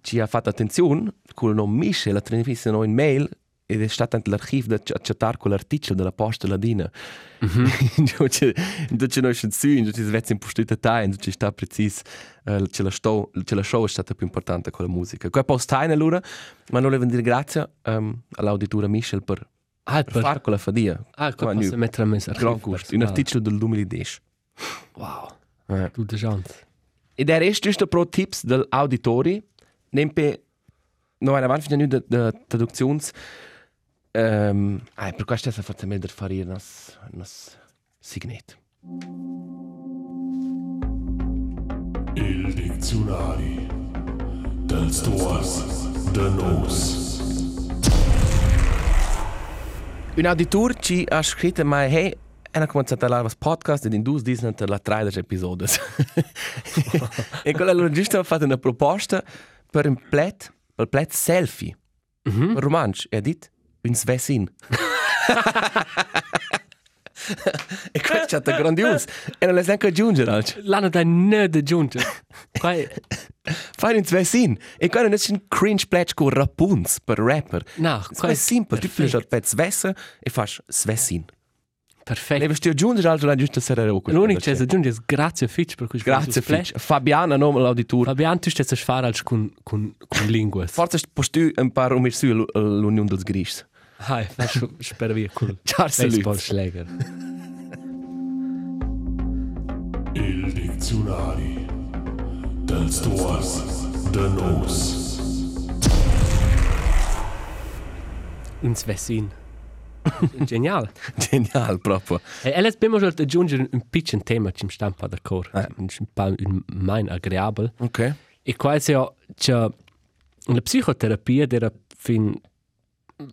ci ha fatto attenzione con il nome Michel, la trasmessa in mail ed è stato anche l'archivio da accettare con l'articolo della posta ladina. Dove c'è noi c'è su, dove c'è svezza in postita dove c'è sta preciso, c'è la show, c'è la show è stata più importante con la musica. Qua posta in allora, ma non le dire grazie um, all'auditore Michel per Ah, per fare con la fadia. Ah, Qua posso mettere a. Gran gusto. Un articolo del 2010. Wow. Eh. Tu de chance. E der ist giusto pro tips del auditori, nempe no eine avanti fino de, de traduzions ehm ai per questo sta forse meglio fare nas nas signet. Il dizionari dels tuors de nos. Un auditor ci ha scritto mai hey Era cominciato a lavorare podcast ed in due per la 13 episodi. e quella allora giusto ha fatto una proposta per un plet, per un plet selfie. Mhm. Un romanzo. E ha detto, un svesin. e questo è stato grandioso. E non le sai anche aggiungere. L'hanno da ne de giungere. Qua è... Fai un svesin. E qua non è un cringe pledge con Rapunz per rapper. No, qua è semplice. Tu fai il pet svessa e fai svesin. Perfetto. Ne vesti aggiungere altro la giusta sera. L'unico che si aggiunge è grazie Fitch per questo Grazie, Fitch. Fabiana, nome l'auditor. Fabian, tu stai a fare als con, con, con lingue. Forse posso tu un paar um su l'Unione dels Gris. Hai, faccio spero via col Ciao, baseball salut. schläger. Il dizionari dels tuors de nos. Un svesin. Genial. Genial, proprio. E elles abbiamo già aggiungere un piccolo tema che mi sta un po' d'accordo. Eh. Un po' un mein agreeabile. Ok. E quasi c'è la psicoterapia era fin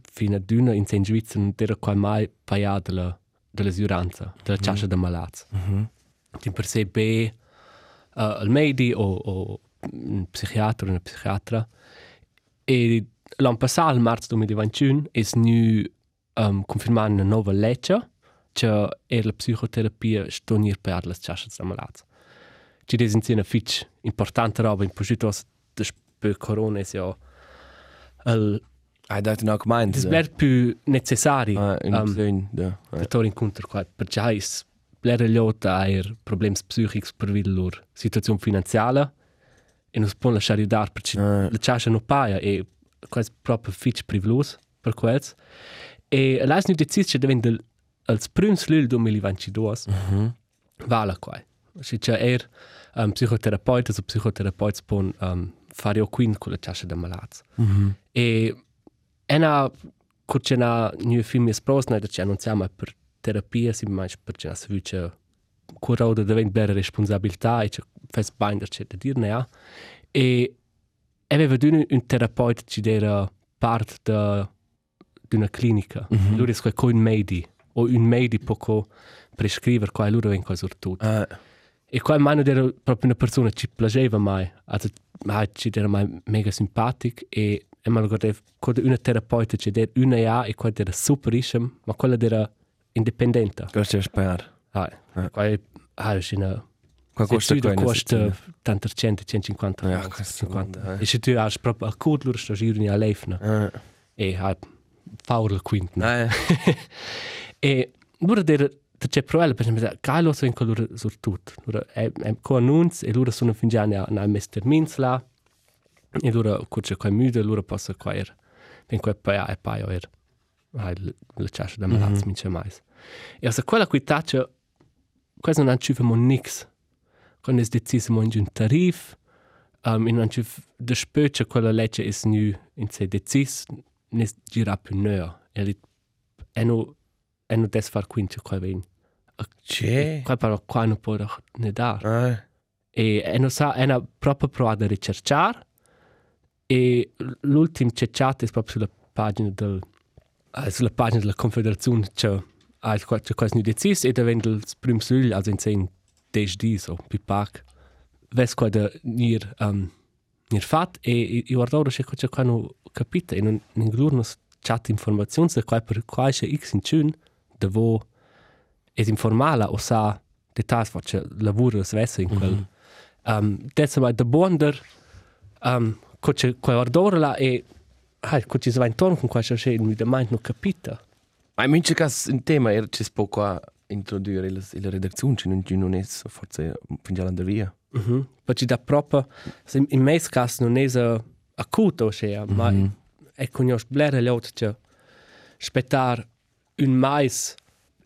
fin a d'una in Saint Svizzera non era quasi mai pagata della dell'asuranza, della ciascia da malats. Mhm. Ti per sé be uh, al medi o, o un psichiatra o una psichiatra. E l'anno passato, al marzo 2021, è nu um, confermata una nuova legge che è la psicoterapia stonir per le ciascia da malats. Ci è una fitch importante roba in posito per corona è ja il Hai dato una gemeint. es bler più necessario Ah, un um, bisogno da. per tor incontro qua per già is bler liota air problems psichics per vid lor situazione finanziaria e non si può lasciare aiutare perché Ah. la ciascia non paga e quasi proprio fitch privilos per quels e l'has nu deciso che diventa als prims lul 2022 Mhm. Vala qua. Se c'è er um, psicoterapeuta o psicoterapeuta pon um, fare o quin con la ciascia da malats. Mhm. E ena kur c'è na new film es pros na c'è annunciamo per terapia si mai per c'è na se vuce cura da divent bere responsabilità e c'è fes binder c'è da dirne ja. E aveva d'un un terapeuta ci era part da d'una clinica. Mm -hmm. Lui è come un medi o un medi poco prescrivere qua e lui venga cosa tutto. Ah, E qua mano era proprio una persona che ci piaceva mai, also, ma ci era mai mega simpatico e e me lo guardavo con una terapeuta che era una ja e qua era super isem, ma quella era indipendente. Cosa spar? Ah, Eh. qua è ah, è una Qua costa se tu qua. costa tanto 100 150 Ja, euro, questo 50. vabbè, eh. E se tu hai proprio a codlur sto giro in alefna Ah. e hai faul quint. Ah, E lura der der c'è proel per esempio Carlo so in colore sur tut. Lura è è co annunz e lura sono fingiani a na Mr. Minsla. E lura curce qua müde lura passa qua er. Ben qua poi è poi er. Hai la chascia da malaz min c'è mais. E se quella qui taccia quasi non ci famo nix. Quando es decisimo in un tarif um, in un ci de spöce quella legge is nu in se decis nes gira più neo. E li e no e no des far quince qua ven. C'è. Qua però qua non può ne dar. Ah. E e no sa è una proprio provata a ricercare e l'ultimo cercato è proprio sulla pagina del eh, sulla pagina della Confederazione c'è ha qualche cosa deciso e diventa il primo sul also in sein des dis o più pac ves qua da nir um, nir fat e i guardo ora c'è c'è qua no capita e non in glurno chat informazioni se qua per qua c'è x in tune da vo es informala o sa dettagli faccia lavoro svesse in quel mm -hmm. um, detsa mai da bonder um, coce qua guardora la e Ah, co ci va intorno con questa scena, mi domani non capita. Ma in mince cas un tema era ci può qua introdurre la, la redazione, non, ci non è forse fin già l'andare via. Mhm. Perché da proprio, se in me caso non è acuto, cioè, ma è conosco blera gli altri che aspettare un mais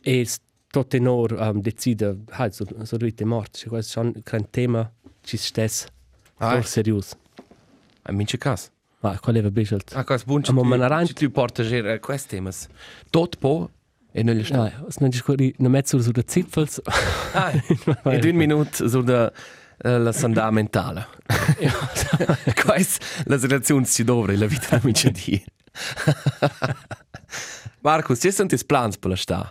e tot tenor um, decide, hai, so, so rite morte, cioè, questo è un gran tema, ci stess, Ah, ah, serioso. in mince cas. Ma qual è il bischelt? Ah, buon ci Ma man aranci- ci tu porta a questi temas. Tot po e non gli sta. Ja, es non discorri, non mezzo su de Zipfels. Ah, in due minuti su da eh, la sanità mentale. Questa la relazione si dovrebbe la vita da mince di. Marcus, ci sono i plans per la sta?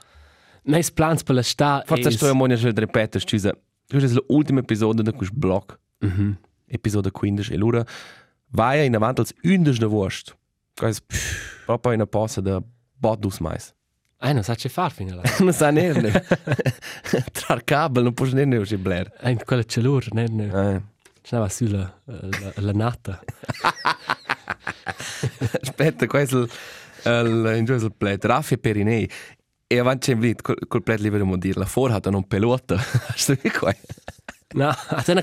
Meis plans per la sta Forse sto a monia già ripetere, scusa. Questo è l'ultimo episodio di questo blog. Mhm. episodio 15 e allora vai in avanti als 11 de Wurst. Quasi proprio in una pausa de Bottus mais. Ah, non sa che far fino là. Non sa nerne. Tra il cabel non puoi nerne uscire. Ah, in quella celur, ne, ne. Eh. Stava sulla la, la nata. Aspetta, questo è il in giù il plet Raffi Perinei. E avanti c'è vlit col, col plet libero dire la ha un pelota. Sto qui qua. No, attena.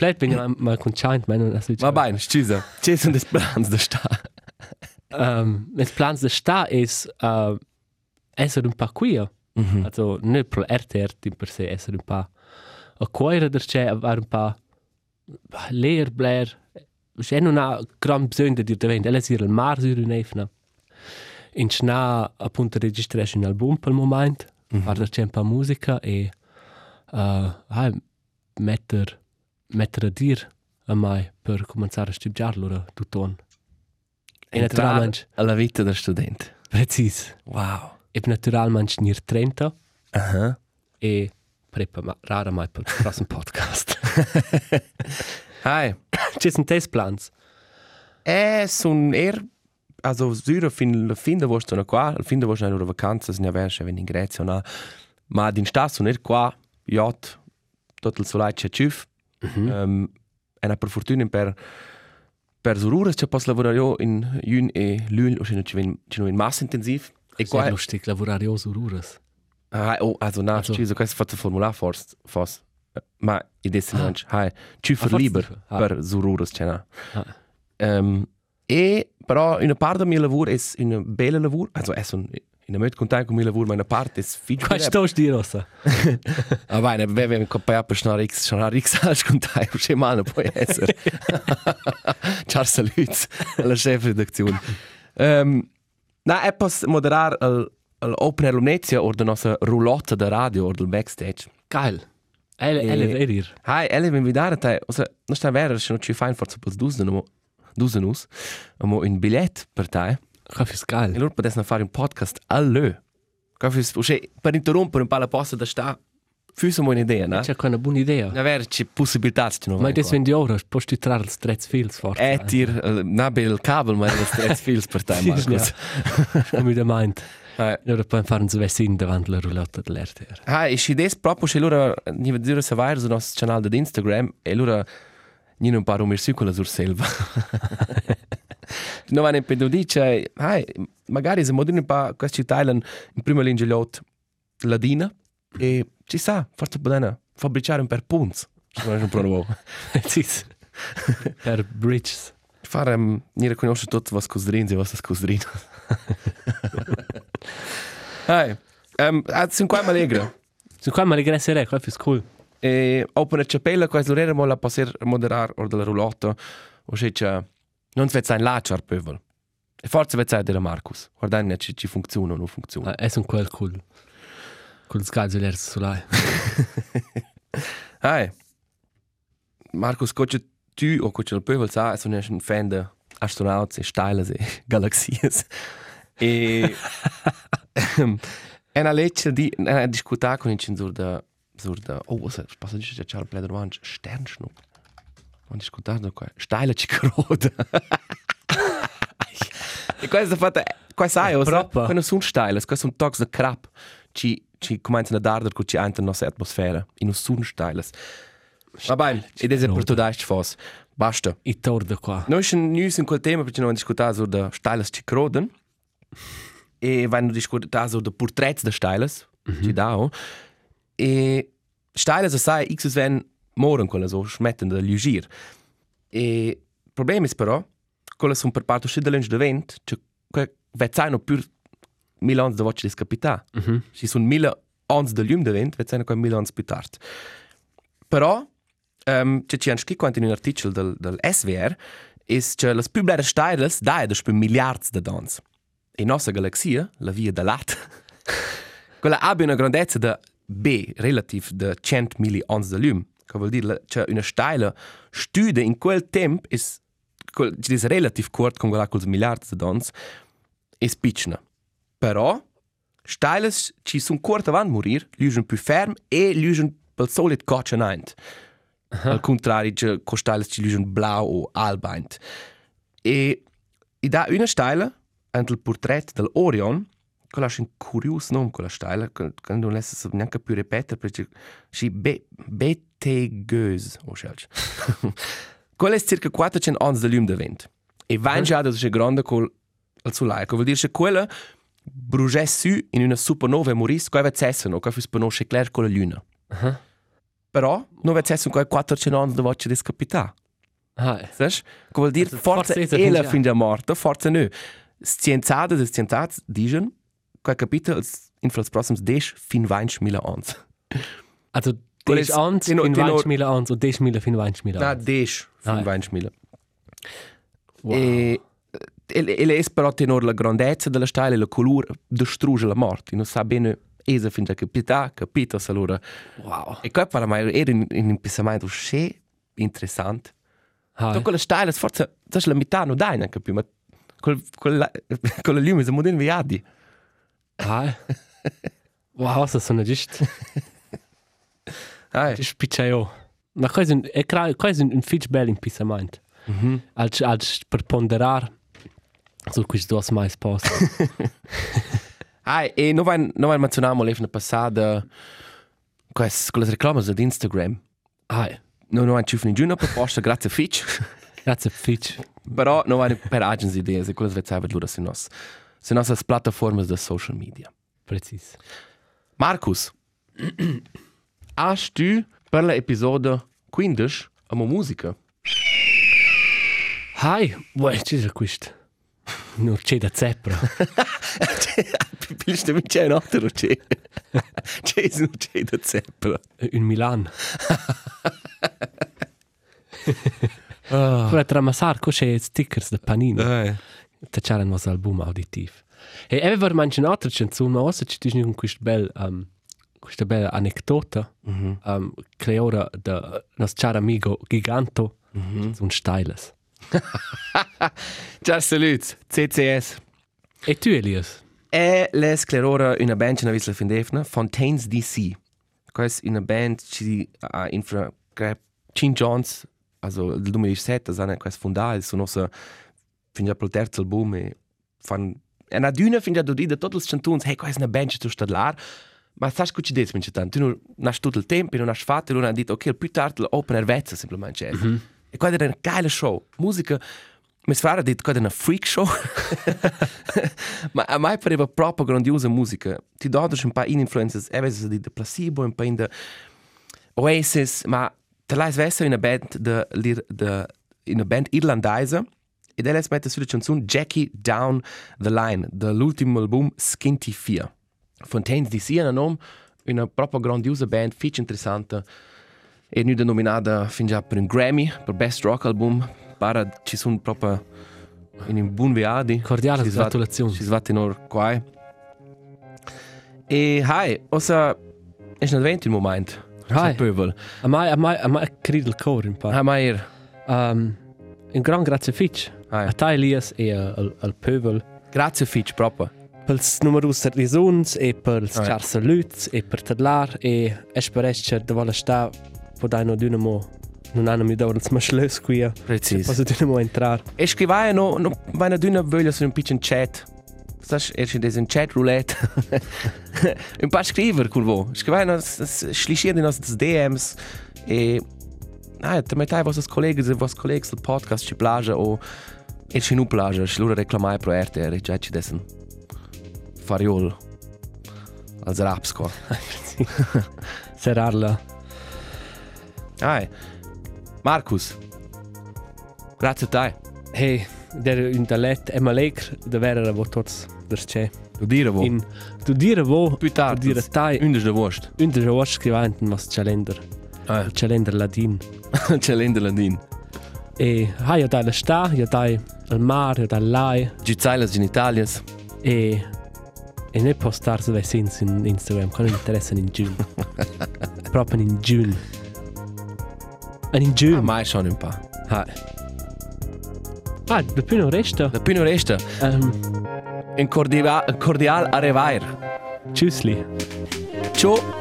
Pleit bin ja mal conchant, mein das Ma bene, scusa. Ci sono plans da sta. Ähm, mes plans de sta is uh, essere un pa qui. Mhm. Also ne pro RTR in per se essere un pa a cuore der c'è avere un pa leer bler. C'è non ha gran bisogno di dire vent, ella sir il mar sur un'efna. In schna appunto registrare un album per il momento, mm -hmm. c'è un pa musica e uh, ah, metter metter a dir a mai per cominciare a studiarlo ora E naturalmente, alla vita del studente. precis. Wow. E naturalmente nir 30 Aha. e prepa ma rara mai per il prossimo podcast. Hai. Ci sono test plans. Eh, sono eher, also Syrer fin la fin da vostra qua, al fin da vostra loro vacanze, ne avesce ven in Grecia na. Ma din sta sono er qua, yacht, tot il solai c'è ciuf. Mhm. Um, e na per fortuna per per Zururas c'è pos lavorare io in Jun e Lül, o c'è in c'è in massa intensiv. E Qua qua è lustig lavorare io su Ruras. Ah, oh, also na, Also- also, questo fatto formular fors fos. Ma i desse non, hai, ciuf Ah, liber. Ah. per Zururas c'è na. Ah. Um, e però una parte del mio lavoro è un bel lavoro, also è un in molto contento con il mio lavoro, ma una parte è figlio Qua sto sti rosa. Ah, vai, ne beve mi coppa per schnare X, schnare X al contento, che mano può essere. Ciao saluts alla chef redazione. Um, na, è pos moderar al al open lunezia o la nostra roulotte da radio o del backstage. Geil. Elle elle E- verir. Hai, ele mi vidare te, o sea, non sta vero, se non ci fai forse pos duzen, duzen us, amo un biglietto per te. Qua fürs E geil. loro potessero fare un podcast all'ö. Cioè, per interrompere un po' la posta da sta, fusse un'idea, no? C'è una buona idea. Averci possibilità di non Ma adesso vendi ora, posso ti trarre il stress fields forte. È tir, non il cavo, ma il stress feels per te, Marcus. Come da meint. Eh, Ora poi fare un svesin davanti alla roulotte dell'RTR. Ah, e se des proprio se loro, ni vedo dire se vai sul nostro canale di Instagram, e loro, non parlo mer su quella sur selva. Non vanno in pedo dice, hai, magari se moderno un po' questi Thailand in prima linea lot ladina, e ci sa, forse potete fabbricare un per punz. Non è un provo. Per bridges. Fare, um, ni riconosce tutto was cosdrin, se was cosdrin. Hai, um, sono qua allegra. Sono qua ma regresserei, qua fürs cool. E open a capella, questo l'era mo la passer moderar or della roulotta, o se c'è, non si vede un lacciar pövel. E forse vede della Marcus. Guardate, ci, ci funziona o non funziona. Ah, è un quel cool. Cool scalzo l'erzo sulai. Hai, Marcus, coche tu o coche il pövel sa, sono un fan de astronauts e steiles e galaxies. E... è una legge di... È discutare con il censur da... Sur da... Oh, was ist? Was ist das? Charles Bläder Mann? Sternschnupp. Und discutare qua. Steile cicarota. e questo è fatto... Qua sai, o Proprio. Qua non sono steile, qua sono tocs de crap. Ci, ci cominciano a dardere con ci entrano nella nostra atmosfera. In non sono steile. Va bene, ed è per tu dai fos. Basta. I torda qua. Noi siamo news in quel tema perché non discutiamo su de Stylus Cicroden. E vanno discutiamo su de porträts de Stylus. Ci dao. E Stylus sai X ven moren quella so smetten de lugir. E il problema è però quella sono per parte uscita dell'anno de vent, cioè que vezzano più mille anni de voce di scapità. Mhm. Ci sono mille anni de lume de vent, vezzano qua mille anni più tardi. Però um, c'è c'è anche quanto in un articolo del, del SWR is che le più belle stelle dai da per miliardi di dans. E nostra galassia, la via da lat, quella abbia una grandezza da B relativ da 100 milli ans de lume. Che vuol dire che una stella studia in quel tempo is quel ci dis relativ curt con quella col miliardi di dans is piccina. Però stelles ci sono curt avant morir, lugen più ferm e lugen pel solid coccia neint. Al contrario, che con stelles ci lugen blau o albaint. E i da una stella ant il portrait del Orion, quella è un curios nome quella stella, che non lesse neanche più ripetere perché si be betegeuse, o schelch. quella è circa 400 anni del lume de vent. E va già da se grande col al solare, che vuol dire che quella bruge su in una supernova e morisse, che aveva cesso, che fu spanosce clair con la luna. Però non aveva cesso con 400 anni di voce di scapità. Ah, Saps? Che vuol dire Also, forza forza ella esa fin già morta, forza no. Scienziate e scienziati dicono che capito in els prossims 10 fin 20 mila ans. also Quella des è- ans fin 20 mila ans o 10 mila fin 20 mila Na, ans. 10 fin Ah, 20 mila. Wow. E ele ele è però tenor la grandezza della stella e la colore distrugge la morte. Non sa bene esa fin già capita, capito allora. Wow. E qua per me era in in un pensamento che interessante. Ah, Tu quella stella forse das la metà non dai neanche più, ma col quella con la lume siamo inviati. ah. Wow, das sono just picceo. Ma questo è cra- questo è un fitch bel in pensamento. Mhm. Als als per ponderar su questo dos mais post. Ah, e non vai non vai menzionamo l'evna passata quest con le reclame di Instagram. Ah, Non non ci fin giugno proposta grazie Fitch. grazie fitch. Però non vai per agency idee, se quelle vezza lura se nos. Se nostre piattaforme de social media. Precis. Marcus. Hast du per l'episodio 15 amo musica? Hi, vuoi ci è questo? Non c'è da zeppra. Pilst du mit c'è un altro c'è. C'è non c'è da zeppra. In Milan. Vuoi tramassar c'è stickers da panino. Eh. Da c'era un album auditiv. E aveva mangiato un'altra canzone, ma ora ci dici con questo bel um, questa bella anedota Mhm. um, che ora da nostro caro amico Giganto Mhm. un styles. Ciao salut, CCS. E tu Elias? E le sclerora una band che non vi findefna, Fontaines DC. Questa è una band che ha infra Chin Jones, also del 2007, hanno questa fondata, sono nostra fin già per il terzo album e fan e na duna fin già do dire tutte le canzoni, hey, questa è una band che tu stai là, ma sai che ci dici, mince tanto, tu non hai tutto il tempo, non hai fatto, non hai detto, ok, più tardi open air vezza, semplicemente. Mm -hmm. E qua era una geile show, musica, mi sfera detto che era una freak show, ma a me pareva proprio grandiosa musica. Ti do un paar influences, e vedi di The Placebo, un in the Oasis, ma te l'hai svessa in una band de, de, in una band irlandese ed lei mette sulla canzone Jackie Down the Line dell'ultimo album Skinty 4. Fontaines di sia un nome, una proprio grandiosa band, fitch interessante e nu denominata fin già per un Grammy per Best Rock Album. Para ci sono proprio in un buon viadi. Cordiale gratulazioni. Ci svatti in or qua. E hai, osa è un evento il momento. Hai. Pöbel. A mai a mai a mai credo il cor in pa. Ah, ma er. Um, un gran grazie fitch. Hai. A te Elias e a- al al pöbel. Grazie Fitch proprio. Pels numerus risons e pels Ah, ja. char saluts e per tadlar e esperesce de vola sta po dai no dynamo non hanno mi dato ma schlös qui. Precis. Posso dynamo entrar. E scrivai no, no, vai na dünna voglia su un piccolo chat. Stas er schon diesen Chat Roulette. un paar scriver col vo. Scrivai no schlischier di nostre DMs e nein, te mettai vostres colleghi e vostres colleghi del podcast ci plagia o e ci nu plagia, ci loro reclamai pro RTR, già ci dessen fariol als raps qua. Serarla. Ai, Marcus, grazie a te. Hey, der un talet è malegr de vera vo tots der c'è. Du dire wo. In tu dire vo, Più tardi. tu dire tai, Undes de Wurst. un der was scrivant was calender. Ah, Calender ladin. c'è l'ende landin. E ha ja da la sta, ja da al mar, ja da lai Gizailas genitalias. e e ne postar se sins in Instagram, kan interessa in June. Proprio in June. En in Ah, June. mai schon un pa. Ha. Ah, de più non resta. La pino resta. Um, Un cordial, cordial arrivair. tschüssli. Ciao.